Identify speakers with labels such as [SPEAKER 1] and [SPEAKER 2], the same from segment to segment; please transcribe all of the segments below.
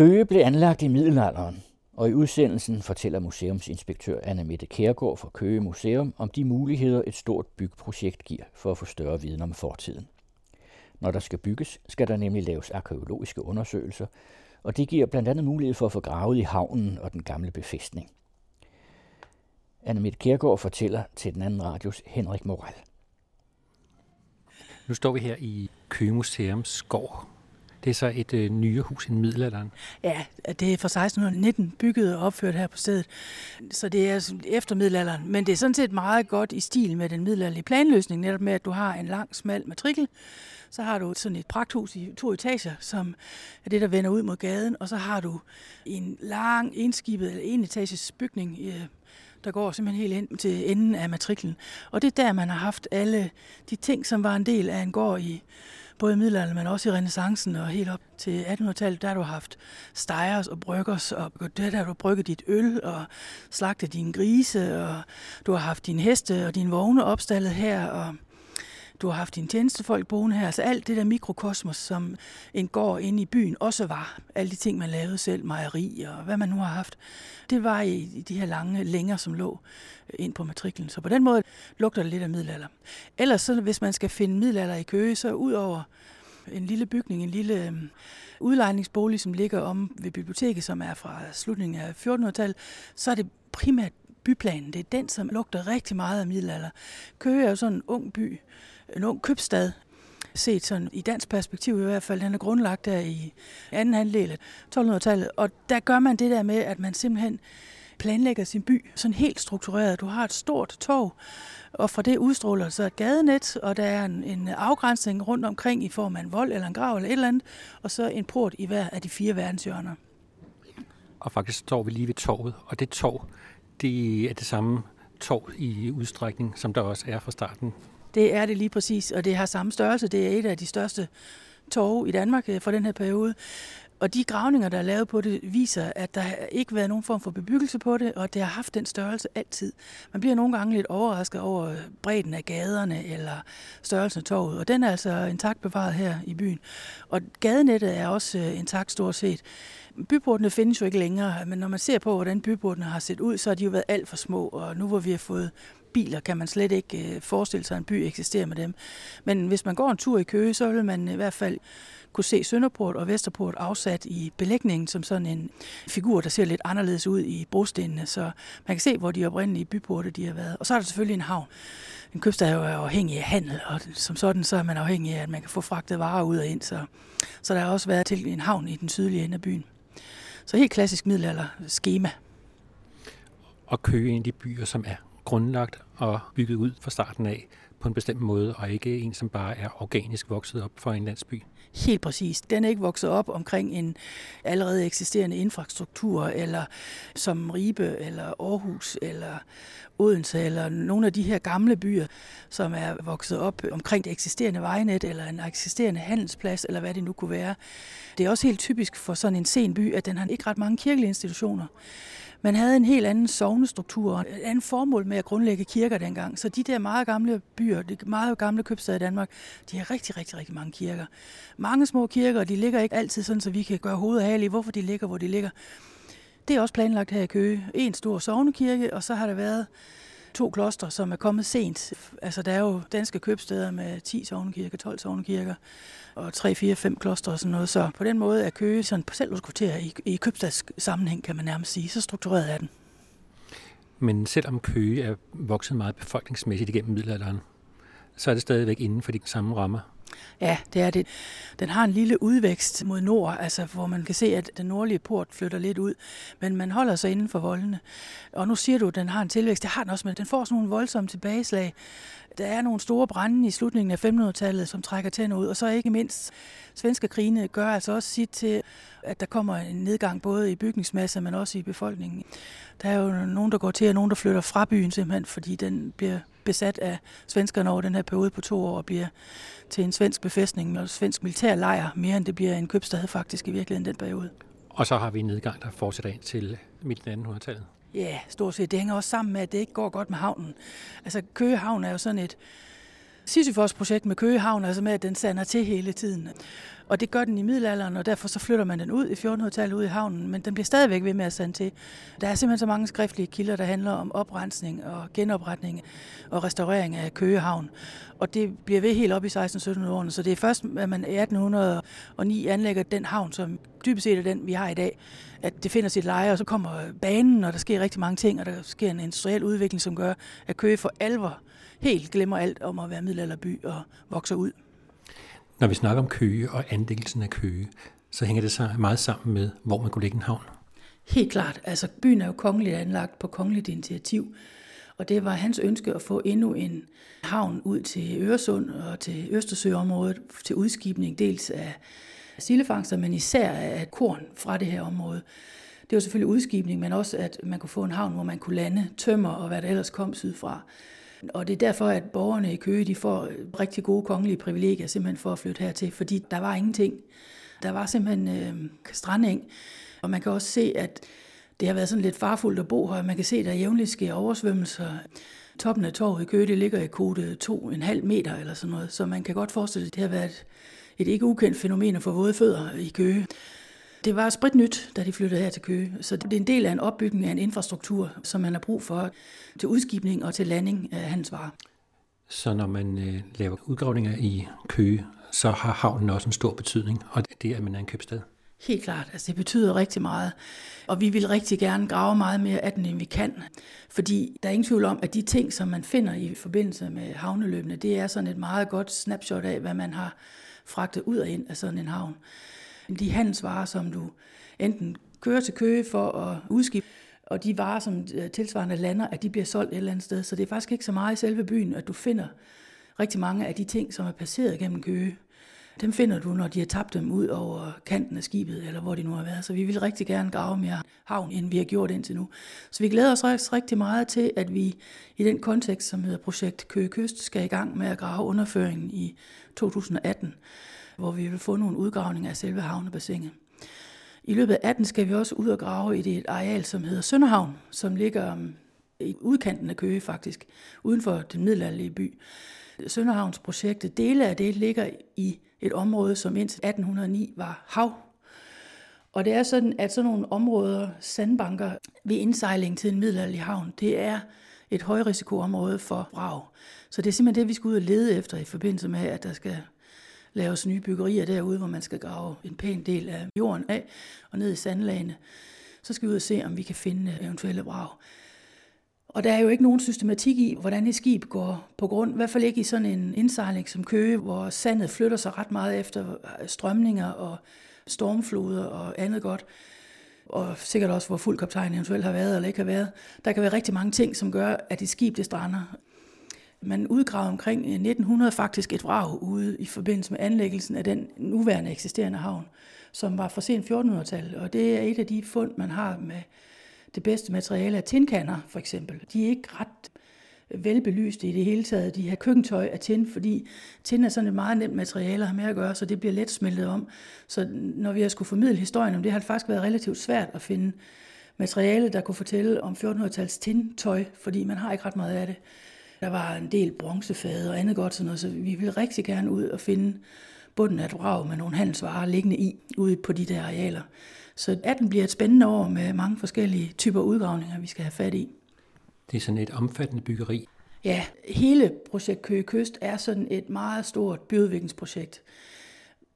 [SPEAKER 1] Køge blev anlagt i middelalderen, og i udsendelsen fortæller museumsinspektør Anna Mette Kærgaard fra Køge Museum om de muligheder, et stort byggeprojekt giver for at få større viden om fortiden. Når der skal bygges, skal der nemlig laves arkeologiske undersøgelser, og det giver blandt andet mulighed for at få gravet i havnen og den gamle befæstning. Anna Mette Kærgaard fortæller til den anden radios Henrik Moral.
[SPEAKER 2] Nu står vi her i Køge Museums gård, det er så et øh, nyere hus i middelalderen.
[SPEAKER 3] Ja, det er fra 1619 bygget og opført her på stedet. Så det er efter middelalderen. Men det er sådan set meget godt i stil med den middelalderlige planløsning, netop med, at du har en lang, smal matrikel. Så har du sådan et pragthus i to etager, som er det, der vender ud mod gaden. Og så har du en lang, indskibet eller en etages bygning, øh, der går simpelthen helt ind til enden af matriklen. Og det er der, man har haft alle de ting, som var en del af en gård i både i middelalderen, men også i renaissancen og helt op til 1800-tallet, der har du haft stejers og bryggers, og der har du brygget dit øl og slagtet dine grise, og du har haft dine heste og dine vogne opstallet her, og du har haft dine tjenestefolk boende her. Altså alt det der mikrokosmos, som en gård inde i byen også var. Alle de ting, man lavede selv, mejeri og hvad man nu har haft. Det var i de her lange længer, som lå øh, ind på matriklen. Så på den måde lugter det lidt af middelalder. Ellers, så, hvis man skal finde middelalder i Køge, så ud over en lille bygning, en lille øh, udlejningsbolig, som ligger om ved biblioteket, som er fra slutningen af 1400-tallet, så er det primært byplanen. Det er den, som lugter rigtig meget af middelalder. Køge er jo sådan en ung by, en ung købstad, set sådan i dansk perspektiv i hvert fald. Den er grundlagt der i anden halvdel af 1200-tallet, og der gør man det der med, at man simpelthen planlægger sin by sådan helt struktureret. Du har et stort torv, og fra det udstråler så et gadenet, og der er en, en afgrænsning rundt omkring i form af en vold eller en grav eller et eller andet, og så en port i hver af de fire verdenshjørner.
[SPEAKER 2] Og faktisk står vi lige ved torvet, og det torv, det er det samme torv i udstrækning, som der også er fra starten.
[SPEAKER 3] Det er det lige præcis, og det har samme størrelse. Det er et af de største torve i Danmark øh, for den her periode. Og de gravninger, der er lavet på det, viser, at der ikke har været nogen form for bebyggelse på det, og det har haft den størrelse altid. Man bliver nogle gange lidt overrasket over bredden af gaderne eller størrelsen af torvet, og den er altså intakt bevaret her i byen. Og gadenettet er også øh, intakt stort set. Byportene findes jo ikke længere, men når man ser på, hvordan byportene har set ud, så har de jo været alt for små, og nu hvor vi har fået biler, kan man slet ikke øh, forestille sig, at en by eksisterer med dem. Men hvis man går en tur i Køge, så vil man i hvert fald kunne se Sønderport og Vesterport afsat i belægningen som sådan en figur, der ser lidt anderledes ud i brostenene, så man kan se, hvor de oprindelige byporte de har været. Og så er der selvfølgelig en havn. En købstad er jo afhængig af handel, og som sådan så er man afhængig af, at man kan få fragtet varer ud og ind. Så, så der har også været til en havn i den sydlige ende af byen. Så helt klassisk middelalder schema.
[SPEAKER 2] Og Køge er en af de byer, som er grundlagt og bygget ud fra starten af på en bestemt måde, og ikke en, som bare er organisk vokset op for en landsby.
[SPEAKER 3] Helt præcis. Den er ikke vokset op omkring en allerede eksisterende infrastruktur, eller som Ribe, eller Aarhus, eller Odense, eller nogle af de her gamle byer, som er vokset op omkring det eksisterende vejnet, eller en eksisterende handelsplads, eller hvad det nu kunne være. Det er også helt typisk for sådan en sen by, at den har ikke ret mange kirkelige institutioner. Man havde en helt anden sovnestruktur, og et andet formål med at grundlægge kirker dengang. Så de der meget gamle byer, de meget gamle købsteder i Danmark, de har rigtig, rigtig, rigtig mange kirker. Mange små kirker, de ligger ikke altid sådan, så vi kan gøre hovedet af i, hvorfor de ligger, hvor de ligger. Det er også planlagt her i Køge. En stor sovnekirke, og så har der været to klostre, som er kommet sent. Altså, der er jo danske købsteder med 10 sovnekirker, 12 sovnekirker og 3, 4, 5 klostre og sådan noget. Så på den måde er Køge sådan parcelhuskvarter i, i købstadssammenhæng, kan man nærmest sige. Så struktureret er den.
[SPEAKER 2] Men selvom Køge er vokset meget befolkningsmæssigt igennem middelalderen, så er det stadigvæk inden for de samme rammer.
[SPEAKER 3] Ja, det er det. Den har en lille udvækst mod nord, altså hvor man kan se, at den nordlige port flytter lidt ud, men man holder sig inden for voldene. Og nu siger du, at den har en tilvækst. Det har den også, men den får sådan nogle voldsomme tilbageslag. Der er nogle store brænde i slutningen af 1500-tallet, som trækker tænder ud, og så ikke mindst svenske krigene gør altså også sit til, at der kommer en nedgang både i bygningsmasse, men også i befolkningen. Der er jo nogen, der går til, og nogen, der flytter fra byen simpelthen, fordi den bliver besat af svenskerne over den her periode på to år og bliver til en svensk befæstning og svensk militærlejr, mere end det bliver en købstad faktisk i virkeligheden den periode.
[SPEAKER 2] Og så har vi en nedgang, der fortsætter ind til midten af 1800-tallet.
[SPEAKER 3] Ja, stort set. Det hænger også sammen med, at det ikke går godt med havnen. Altså Køge Havn er jo sådan et Sisyfos-projekt med Køgehavn, altså med, at den sander til hele tiden. Og det gør den i middelalderen, og derfor så flytter man den ud i 1400-tallet ud i havnen, men den bliver stadigvæk ved med at sande til. Der er simpelthen så mange skriftlige kilder, der handler om oprensning og genopretning og restaurering af Køgehavn. Og det bliver ved helt op i 1600-1700-årene, så det er først, at man i 1809 anlægger den havn, som dybest set er den, vi har i dag, at det finder sit leje, og så kommer banen, og der sker rigtig mange ting, og der sker en industriel udvikling, som gør, at Køge for alvor helt glemmer alt om at være middelalderby og vokser ud.
[SPEAKER 2] Når vi snakker om Køge og anlæggelsen af Køge, så hænger det sig meget sammen med, hvor man kunne lægge en havn.
[SPEAKER 3] Helt klart. Altså, byen er jo kongeligt anlagt på kongeligt initiativ, og det var hans ønske at få endnu en havn ud til Øresund og til Østersøområdet til udskibning dels af sildefangster, men især af korn fra det her område. Det var selvfølgelig udskibning, men også at man kunne få en havn, hvor man kunne lande tømmer og hvad der ellers kom sydfra. Og det er derfor, at borgerne i Køge de får øh, rigtig gode kongelige privilegier simpelthen for at flytte hertil, fordi der var ingenting. Der var simpelthen øh, strandeng, og man kan også se, at det har været sådan lidt farfuldt at bo her. Man kan se, at der jævnligt sker oversvømmelser. Toppen af torvet i Køge, det ligger i kode 2,5 meter eller sådan noget, så man kan godt forestille sig, at det har været et, et ikke ukendt fænomen at få våde fødder i Køge. Det var spritnyt, da de flyttede her til Køge, så det er en del af en opbygning af en infrastruktur, som man har brug for til udskibning og til landing af hans varer.
[SPEAKER 2] Så når man øh, laver udgravninger i Køge, så har havnen også en stor betydning, og det er, at man er en købstad.
[SPEAKER 3] Helt klart, altså det betyder rigtig meget. Og vi vil rigtig gerne grave meget mere af den, end vi kan. Fordi der er ingen tvivl om, at de ting, som man finder i forbindelse med havneløbene, det er sådan et meget godt snapshot af, hvad man har fragtet ud og ind af sådan en havn de handelsvarer, som du enten kører til Køge for at udskifte, og de varer, som øh, tilsvarende lander, at de bliver solgt et eller andet sted. Så det er faktisk ikke så meget i selve byen, at du finder rigtig mange af de ting, som er passeret gennem Køge. Dem finder du, når de har tabt dem ud over kanten af skibet, eller hvor de nu har været. Så vi vil rigtig gerne grave mere havn, end vi har gjort indtil nu. Så vi glæder os rigtig meget til, at vi i den kontekst, som hedder projekt Køge Kyst, skal i gang med at grave underføringen i 2018 hvor vi vil få nogle udgravninger af selve havnebassinet. I løbet af 18 skal vi også ud og grave i det areal, som hedder Sønderhavn, som ligger um, i udkanten af Køge faktisk, uden for den middelalderlige by. Sønderhavns projektet, dele af det ligger i et område, som indtil 1809 var hav. Og det er sådan, at sådan nogle områder, sandbanker ved indsejling til en middelalderlig havn, det er et højrisikoområde for brag. Så det er simpelthen det, vi skal ud og lede efter i forbindelse med, at der skal laves nye byggerier derude, hvor man skal grave en pæn del af jorden af og ned i sandlagene. Så skal vi ud og se, om vi kan finde øh, eventuelle vrag. Og der er jo ikke nogen systematik i, hvordan et skib går på grund, i hvert fald ikke i sådan en indsejling som Køge, hvor sandet flytter sig ret meget efter øh, strømninger og stormfloder og andet godt og sikkert også, hvor fuld kaptajn eventuelt har været eller ikke har været. Der kan være rigtig mange ting, som gør, at et skib det strander. Man udgravede omkring øh, 1900 faktisk et vrag ude i forbindelse med anlæggelsen af den nuværende eksisterende havn, som var fra sent 1400-tal. Og det er et af de fund, man har med det bedste materiale af tinkander, for eksempel. De er ikke ret velbelyste i det hele taget. De har køkkentøj af tin, fordi tin er sådan et meget nemt materiale at have med at gøre, så det bliver let smeltet om. Så når vi har skulle formidle historien om det, har det faktisk været relativt svært at finde materiale, der kunne fortælle om 1400-tals tintøj, fordi man har ikke ret meget af det. Der var en del bronzefade og andet godt sådan noget, så vi ville rigtig gerne ud og finde bunden af et vrag med nogle handelsvarer liggende i, ude på de der arealer. Så 18 bliver et spændende år med mange forskellige typer udgravninger, vi skal have fat i.
[SPEAKER 2] Det er sådan et omfattende byggeri.
[SPEAKER 3] Ja, hele projekt Køge Kyst er sådan et meget stort byudviklingsprojekt.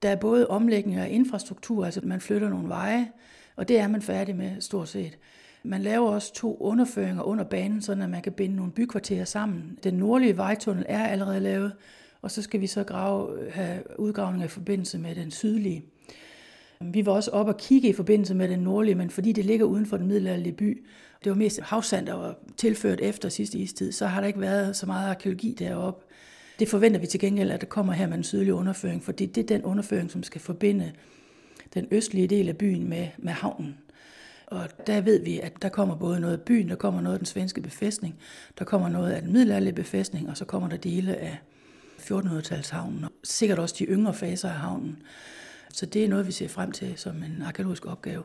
[SPEAKER 3] Der er både omlægning af infrastruktur, altså man flytter nogle veje, og det er man færdig med stort set. Man laver også to underføringer under banen, så man kan binde nogle bykvarterer sammen. Den nordlige vejtunnel er allerede lavet, og så skal vi så grave, have udgravninger i forbindelse med den sydlige. Vi var også op og kigge i forbindelse med den nordlige, men fordi det ligger uden for den middelalderlige by, det var mest havsand, der var tilført efter sidste istid, så har der ikke været så meget arkeologi deroppe. Det forventer vi til gengæld, at der kommer her med en sydlig underføring, for det er den underføring, som skal forbinde den østlige del af byen med, med havnen. Og der ved vi, at der kommer både noget af byen, der kommer noget af den svenske befæstning, der kommer noget af den middelalderlige befæstning, og så kommer der dele af 1400-talshavnen, og sikkert også de yngre faser af havnen. Så det er noget, vi ser frem til som en arkeologisk opgave.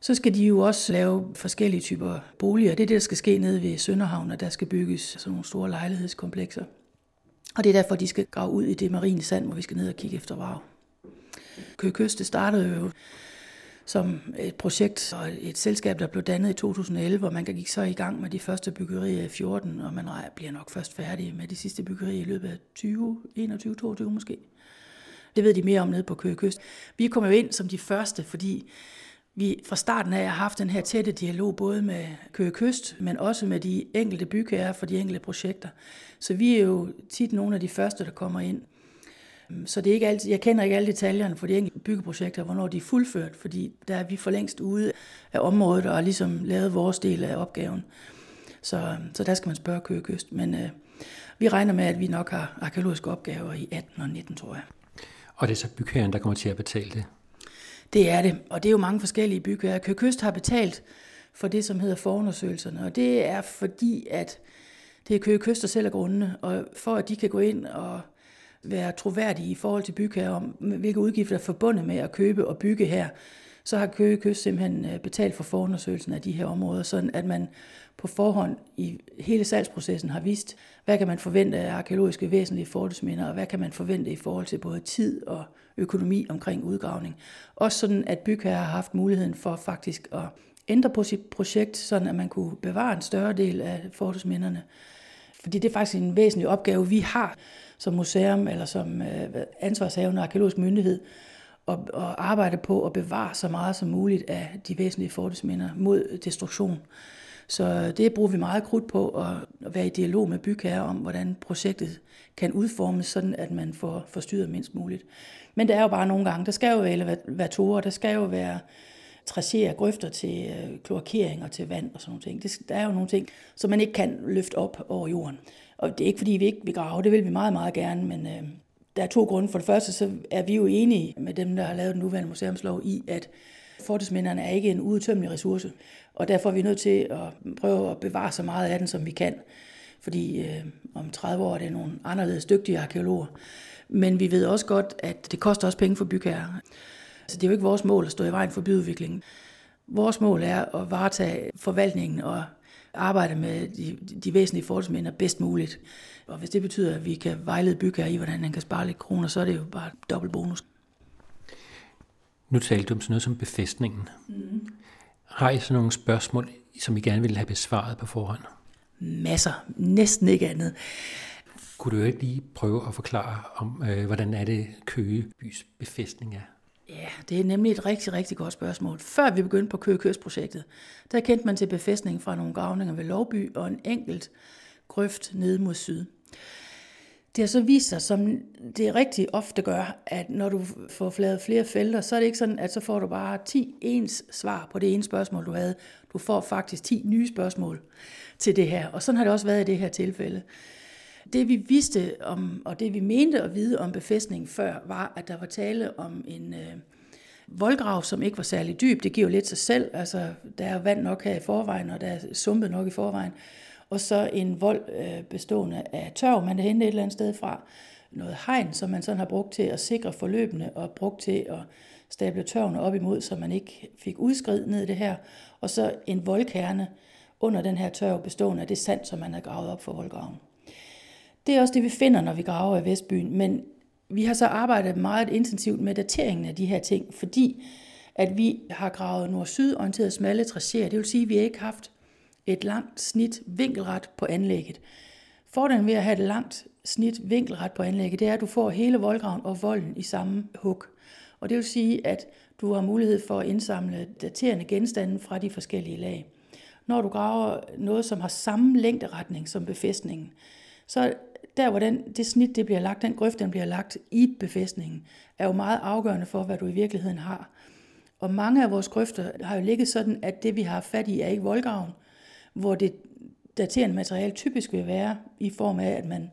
[SPEAKER 3] Så skal de jo også lave forskellige typer boliger. Det er det, der skal ske nede ved Sønderhavn, og der skal bygges sådan nogle store lejlighedskomplekser. Og det er derfor, de skal grave ud i det marine sand, hvor vi skal ned og kigge efter varv. Køge Kyst, det startede jo som et projekt og et selskab, der blev dannet i 2011, og man gik så i gang med de første byggerier i 14, og man bliver nok først færdig med de sidste byggerier i løbet af 20, 21, 22 måske. Det ved de mere om nede på Køge Kyst. Vi kommer jo ind som de første, fordi vi fra starten af har haft den her tætte dialog både med Køge Kyst, men også med de enkelte bygherrer for de enkelte projekter. Så vi er jo tit nogle af de første, der kommer ind. Så det er ikke altid, jeg kender ikke alle detaljerne for de enkelte byggeprojekter, hvornår de er fuldført, fordi der er vi for længst ude af området og har ligesom lavet vores del af opgaven. Så, så der skal man spørge Køge Kyst. Men øh, vi regner med, at vi nok har arkeologiske opgaver i 18 og 19, tror jeg.
[SPEAKER 2] Og det er så bygherren, der kommer til at betale det?
[SPEAKER 3] Det er det, og det er jo mange forskellige bygherrer. Køge Kyst har betalt for det, som hedder forundersøgelserne, og det er fordi, at det er Køge Kyst, der sælger grundene, og for at de kan gå ind og være troværdige i forhold til bygherre om, hvilke udgifter er forbundet med at købe og bygge her, så har Køge Kyst simpelthen øh, betalt for forundersøgelsen af de her områder, sådan at man på forhånd i hele salgsprocessen har vist, hvad kan man forvente af arkeologiske væsentlige fortidsminder, og hvad kan man forvente i forhold til både tid og økonomi omkring udgravning. Også sådan, at bygherrer har haft muligheden for faktisk at ændre på sit projekt, sådan at man kunne bevare en større del af fortidsminderne. Fordi det er faktisk en væsentlig opgave, vi har som museum eller som øh, ansvarshavende arkeologisk myndighed, at, at arbejde på at bevare så meget som muligt af de væsentlige fortidsminder mod destruktion. Så det bruger vi meget krudt på at være i dialog med bygherrer om, hvordan projektet kan udformes, sådan at man får forstyrret mindst muligt. Men der er jo bare nogle gange, der skal jo være elevatorer, der skal jo være tracere grøfter til øh, kloakering og til vand og sådan nogle ting. Det, der er jo nogle ting, som man ikke kan løfte op over jorden. Og det er ikke fordi, vi ikke vil grave, det vil vi meget, meget gerne, men øh, der er to grunde. For det første, så er vi jo enige med dem, der har lavet den nuværende museumslov i, at fortidsminderne er ikke en udtømmelig ressource, og derfor er vi nødt til at prøve at bevare så meget af den, som vi kan. Fordi øh, om 30 år er det nogle anderledes dygtige arkeologer. Men vi ved også godt, at det koster også penge for bygherrer. Så det er jo ikke vores mål at stå i vejen for byudviklingen. Vores mål er at varetage forvaltningen og arbejde med de, de væsentlige forholdsminder bedst muligt. Og hvis det betyder, at vi kan vejlede bygherrer i, hvordan han kan spare lidt kroner, så er det jo bare dobbelt bonus.
[SPEAKER 2] Nu talte du om sådan noget som befæstningen. Mm. Har I så nogle spørgsmål, som I gerne ville have besvaret på forhånd?
[SPEAKER 3] Masser. Næsten ikke andet.
[SPEAKER 2] Kunne du ikke lige prøve at forklare om, øh, hvordan er det Køge bys befæstning er?
[SPEAKER 3] Ja, det er nemlig et rigtig, rigtig godt spørgsmål. Før vi begyndte på Køge projektet der kendte man til befæstning fra nogle gravninger ved Lovby og en enkelt grøft ned mod syd. Det har så vist sig, som det rigtig ofte gør, at når du får fladet flere felter, så er det ikke sådan, at så får du bare 10 ens svar på det ene spørgsmål, du havde. Du får faktisk 10 nye spørgsmål til det her, og sådan har det også været i det her tilfælde. Det vi vidste om, og det vi mente at vide om befæstningen før, var, at der var tale om en øh, voldgrav, som ikke var særlig dyb. Det giver jo lidt sig selv. Altså, der er vand nok her i forvejen, og der er sumpet nok i forvejen. Og så en vold øh, bestående af tørv, man har hentet et eller andet sted fra. Noget hegn, som man sådan har brugt til at sikre forløbene, og brugt til at stable tørvene op imod, så man ikke fik udskrid ned i det her. Og så en voldkerne under den her tørv bestående af det sand, som man har gravet op for voldgraven. Det er også det, vi finder, når vi graver i Vestbyen. Men vi har så arbejdet meget intensivt med dateringen af de her ting, fordi at vi har gravet nord-syd orienteret smalle tracéer. Det vil sige, at vi ikke har haft et langt snit vinkelret på anlægget. Fordelen ved at have et langt snit vinkelret på anlægget, det er, at du får hele voldgraven og volden i samme hug. Og det vil sige, at du har mulighed for at indsamle daterende genstande fra de forskellige lag. Når du graver noget, som har samme længderetning som befæstningen, så der hvor den, det snit det bliver lagt, den grøft den bliver lagt i befæstningen, er jo meget afgørende for, hvad du i virkeligheden har. Og mange af vores grøfter har jo ligget sådan, at det vi har fat i er ikke voldgraven, hvor det daterende materiale typisk vil være i form af, at man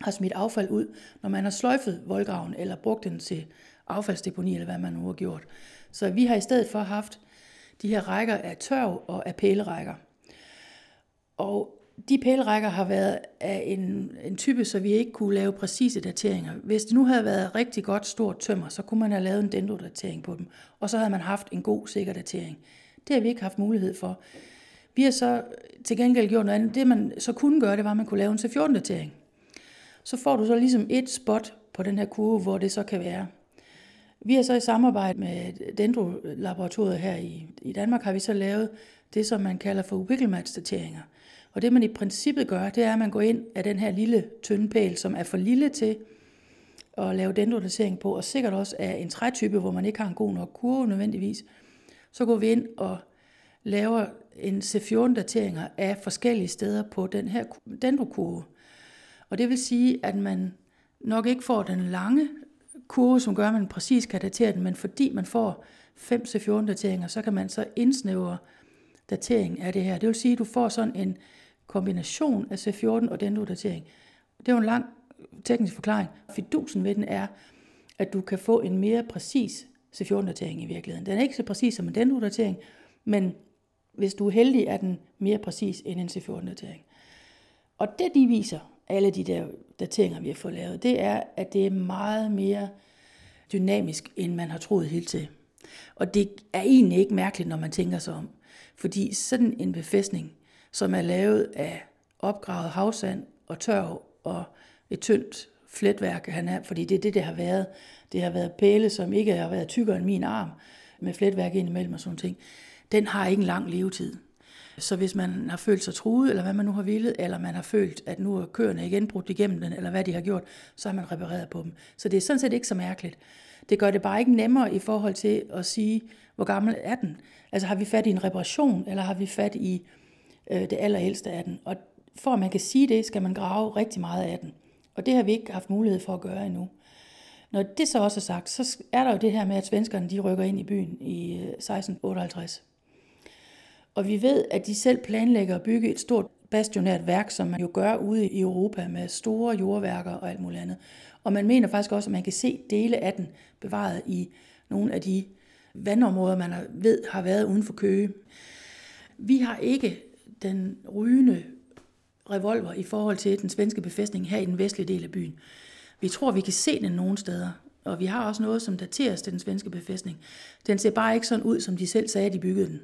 [SPEAKER 3] har smidt affald ud, når man har sløjfet voldgraven eller brugt den til affaldsdeponi, eller hvad man nu har gjort. Så vi har i stedet for haft de her rækker af tørv og af pælerækker. Og de pælerækker har været af en, en type, så vi ikke kunne lave præcise dateringer. Hvis det nu havde været rigtig godt stort tømmer, så kunne man have lavet en dendrodatering på dem, og så havde man haft en god sikker datering. Det har vi ikke haft mulighed for. Vi har så til gengæld gjort noget andet. Det man så kunne gøre, det var, at man kunne lave en C14-datering. så får du så ligesom et spot på den her kurve, hvor det så kan være. Vi har så i samarbejde med Dendro-laboratoriet her i, i Danmark, har vi så lavet det, som man kalder for Wickelmatch-dateringer. Og det man i princippet gør, det er, at man går ind af den her lille tynde pæl, som er for lille til at lave dendrodatering på, og sikkert også er en trætype, hvor man ikke har en god nok kurve nødvendigvis, så går vi ind og laver en C14-dateringer af forskellige steder på den her dendrokurve. Og det vil sige, at man nok ikke får den lange kurve, som gør, at man præcis kan datere den, men fordi man får 5 C14-dateringer, så kan man så indsnævre datering af det her. Det vil sige, at du får sådan en kombination af C14 og dendrodatering. Det er jo en lang teknisk forklaring. Fidusen ved den er, at du kan få en mere præcis C14-datering i virkeligheden. Den er ikke så præcis som en dendrodatering, men hvis du er heldig, er den mere præcis end en C14-datering. Og det de viser, alle de der dateringer, vi har fået lavet, det er, at det er meget mere dynamisk, end man har troet helt til. Og det er egentlig ikke mærkeligt, når man tænker sig om. Fordi sådan en befæstning, som er lavet af opgravet havsand og tørv og et tyndt fletværk, han er, fordi det er det, det har været. Det har været pæle, som ikke har været tykkere end min arm, med fletværk ind imellem og sådan ting. Den har ikke en lang levetid. Så hvis man har følt sig truet, eller hvad man nu har villet, eller man har følt, at nu er køerne igen brudt igennem den, eller hvad de har gjort, så har man repareret på dem. Så det er sådan set ikke så mærkeligt. Det gør det bare ikke nemmere i forhold til at sige, hvor gammel er den. Altså har vi fat i en reparation, eller har vi fat i øh, det allerældste af den? Og for at man kan sige det, skal man grave rigtig meget af den. Og det har vi ikke haft mulighed for at gøre endnu. Når det så også er sagt, så er der jo det her med, at svenskerne de rykker ind i byen i øh, 1658. Og vi ved, at de selv planlægger at bygge et stort bastionært værk, som man jo gør ude i Europa med store jordværker og alt muligt andet. Og man mener faktisk også, at man kan se dele af den bevaret i nogle af de vandområder, man ved har været uden for Køge. Vi har ikke den rygende revolver i forhold til den svenske befæstning her i den vestlige del af byen. Vi tror, vi kan se den nogle steder, og vi har også noget, som dateres til den svenske befæstning. Den ser bare ikke sådan ud, som de selv sagde, at de byggede den.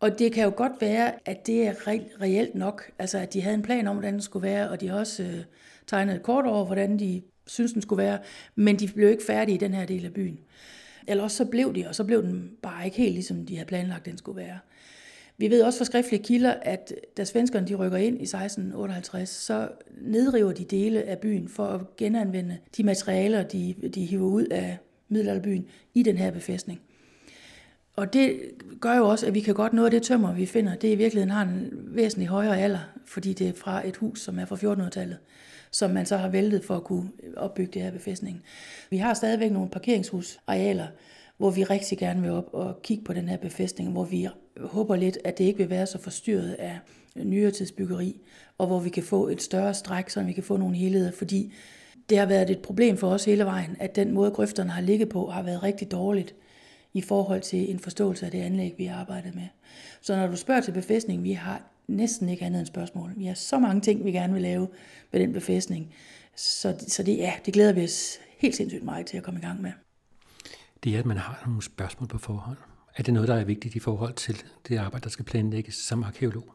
[SPEAKER 3] Og det kan jo godt være, at det er re- reelt nok, altså at de havde en plan om, hvordan den skulle være, og de også øh, tegnede et kort over, hvordan de synes, den skulle være, men de blev ikke færdige i den her del af byen. Eller også så blev de, og så blev den bare ikke helt ligesom de havde planlagt, den skulle være. Vi ved også fra skriftlige kilder, at da svenskerne de rykker ind i 1658, så nedriver de dele af byen for at genanvende de materialer, de, de hiver ud af middelalderbyen i den her befæstning. Og det gør jo også, at vi kan godt nå, at det tømmer, vi finder, det i virkeligheden har en væsentlig højere alder, fordi det er fra et hus, som er fra 1400-tallet, som man så har væltet for at kunne opbygge det her befæstning. Vi har stadigvæk nogle parkeringshusarealer, hvor vi rigtig gerne vil op og kigge på den her befæstning, hvor vi håber lidt, at det ikke vil være så forstyrret af nyere tidsbyggeri, og hvor vi kan få et større stræk, så vi kan få nogle helheder, fordi det har været et problem for os hele vejen, at den måde grøfterne har ligget på, har været rigtig dårligt i forhold til en forståelse af det anlæg, vi har arbejdet med. Så når du spørger til befæstning, vi har næsten ikke andet end spørgsmål. Vi har så mange ting, vi gerne vil lave med den befæstning. Så, så det, ja, det glæder vi os helt sindssygt meget til at komme i gang med.
[SPEAKER 2] Det er, at man har nogle spørgsmål på forhånd. Er det noget, der er vigtigt i forhold til det arbejde, der skal planlægges som arkeolog?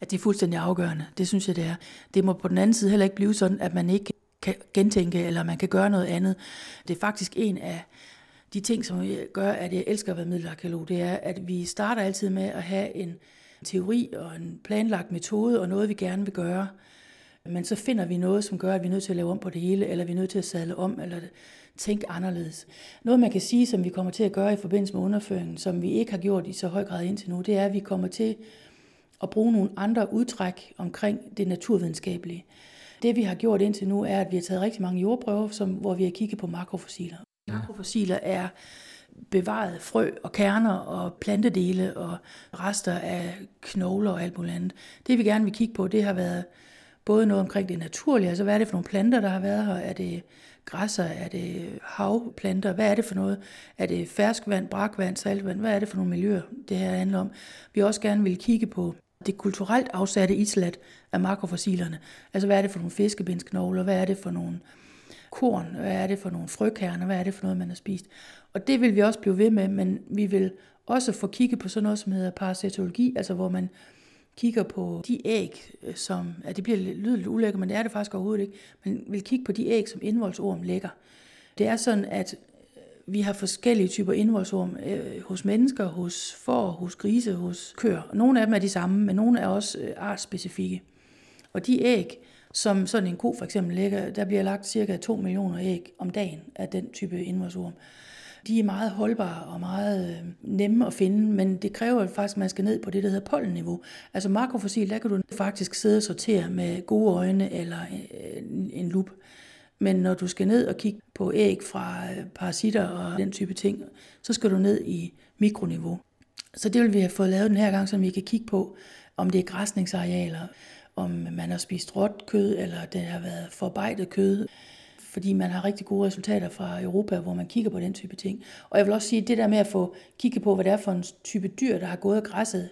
[SPEAKER 3] At det er fuldstændig afgørende. Det synes jeg, det er. Det må på den anden side heller ikke blive sådan, at man ikke kan gentænke, eller man kan gøre noget andet. Det er faktisk en af de ting, som gør, at jeg elsker at være middelarkeolog, det er, at vi starter altid med at have en teori og en planlagt metode og noget, vi gerne vil gøre. Men så finder vi noget, som gør, at vi er nødt til at lave om på det hele, eller vi er nødt til at sadle om, eller tænke anderledes. Noget, man kan sige, som vi kommer til at gøre i forbindelse med underføringen, som vi ikke har gjort i så høj grad indtil nu, det er, at vi kommer til at bruge nogle andre udtræk omkring det naturvidenskabelige. Det vi har gjort indtil nu er, at vi har taget rigtig mange jordprøver, som, hvor vi har kigget på makrofossiler. Makrofossiler er bevaret frø og kerner og plantedele og rester af knogler og alt muligt andet. Det vi gerne vil kigge på, det har været både noget omkring det naturlige, altså hvad er det for nogle planter, der har været her? Er det græsser? Er det havplanter? Hvad er det for noget? Er det ferskvand, brakvand, saltvand? Hvad er det for nogle miljøer, det her handler om? Vi også gerne vil kigge på det kulturelt afsatte islat af makrofossilerne. Altså hvad er det for nogle fiskebindsknogler? Hvad er det for nogle korn? Hvad er det for nogle frøkerner? Hvad er det for noget, man har spist? Og det vil vi også blive ved med, men vi vil også få kigget på sådan noget, som hedder parasitologi, altså hvor man kigger på de æg, øh, som, ja, det bliver lydet lidt ulækkert, men det er det faktisk overhovedet ikke, men vil kigge på de æg, som indvoldsorm lægger. Det er sådan, at øh, vi har forskellige typer indvoldsorm øh, hos mennesker, hos får, hos grise, hos køer. Nogle af dem er de samme, men nogle er også øh, artsspecifikke. Og de æg, som sådan en ko for eksempel lægger, der bliver lagt cirka 2 millioner æg om dagen af den type indvoldsorm. De er meget holdbare og meget øh, nemme at finde, men det kræver faktisk, at man skal ned på det, der hedder pollenniveau. Altså makrofossil, der kan du faktisk sidde og sortere med gode øjne eller øh, en lup. Men når du skal ned og kigge på æg fra øh, parasitter og den type ting, så skal du ned i mikroniveau. Så det vil vi have fået lavet den her gang, så vi kan kigge på, om det er græsningsarealer, om man har spist råt kød, eller det har været forarbejdet kød, fordi man har rigtig gode resultater fra Europa, hvor man kigger på den type ting. Og jeg vil også sige, at det der med at få kigge på, hvad det er for en type dyr, der har gået og græsset,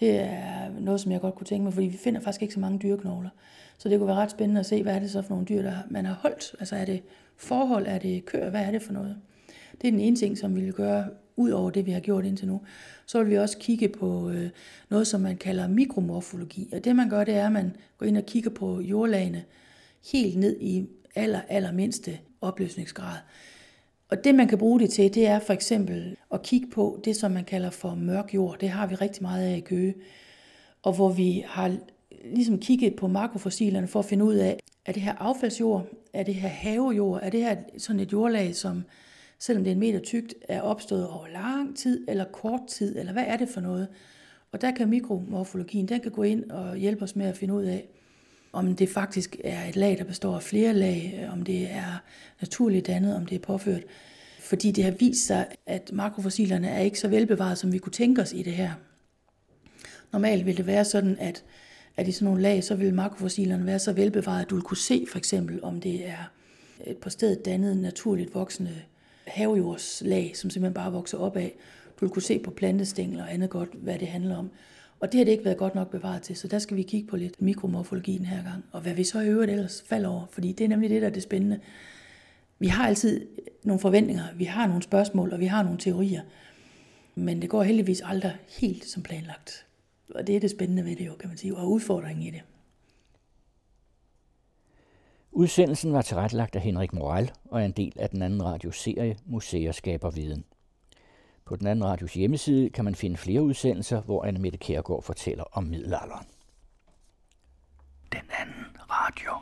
[SPEAKER 3] det er noget, som jeg godt kunne tænke mig, fordi vi finder faktisk ikke så mange dyreknogler. Så det kunne være ret spændende at se, hvad er det så for nogle dyr, der man har holdt. Altså er det forhold, er det køer, hvad er det for noget? Det er den ene ting, som vi vil gøre, ud over det, vi har gjort indtil nu. Så vil vi også kigge på øh, noget, som man kalder mikromorfologi. Og det man gør, det er, at man går ind og kigger på jordlagene helt ned i aller, aller mindste opløsningsgrad. Og det, man kan bruge det til, det er for eksempel at kigge på det, som man kalder for mørk jord. Det har vi rigtig meget af i Køge. Og hvor vi har ligesom kigget på makrofossilerne for at finde ud af, er det her affaldsjord, er det her havejord, er det her sådan et jordlag, som selvom det er en meter tykt, er opstået over lang tid eller kort tid, eller hvad er det for noget? Og der kan mikromorfologien, den kan gå ind og hjælpe os med at finde ud af, om det faktisk er et lag, der består af flere lag, øh, om det er naturligt dannet, om det er påført. Fordi det har vist sig, at makrofossilerne er ikke så velbevaret, som vi kunne tænke os i det her. Normalt vil det være sådan, at, at i sådan nogle lag, så vil makrofossilerne være så velbevaret, at du vil kunne se for eksempel, om det er et på stedet dannet naturligt voksende havejordslag, som simpelthen bare vokser op af. Du vil kunne se på plantestængler og andet godt, hvad det handler om. Og det har det ikke været godt nok bevaret til, så der skal vi kigge på lidt mikromorfologi den her gang. Og hvad vi så i øvrigt ellers falder over, fordi det er nemlig det, der er det spændende. Vi har altid nogle forventninger, vi har nogle spørgsmål, og vi har nogle teorier. Men det går heldigvis aldrig helt som planlagt. Og det er det spændende ved det jo, kan man sige, og udfordringen i det.
[SPEAKER 1] Udsendelsen var tilrettelagt af Henrik Moral og er en del af den anden radioserie Museer skaber viden. På den anden radios hjemmeside kan man finde flere udsendelser, hvor Anne Mette Kærgaard fortæller om middelalderen. Den anden radio.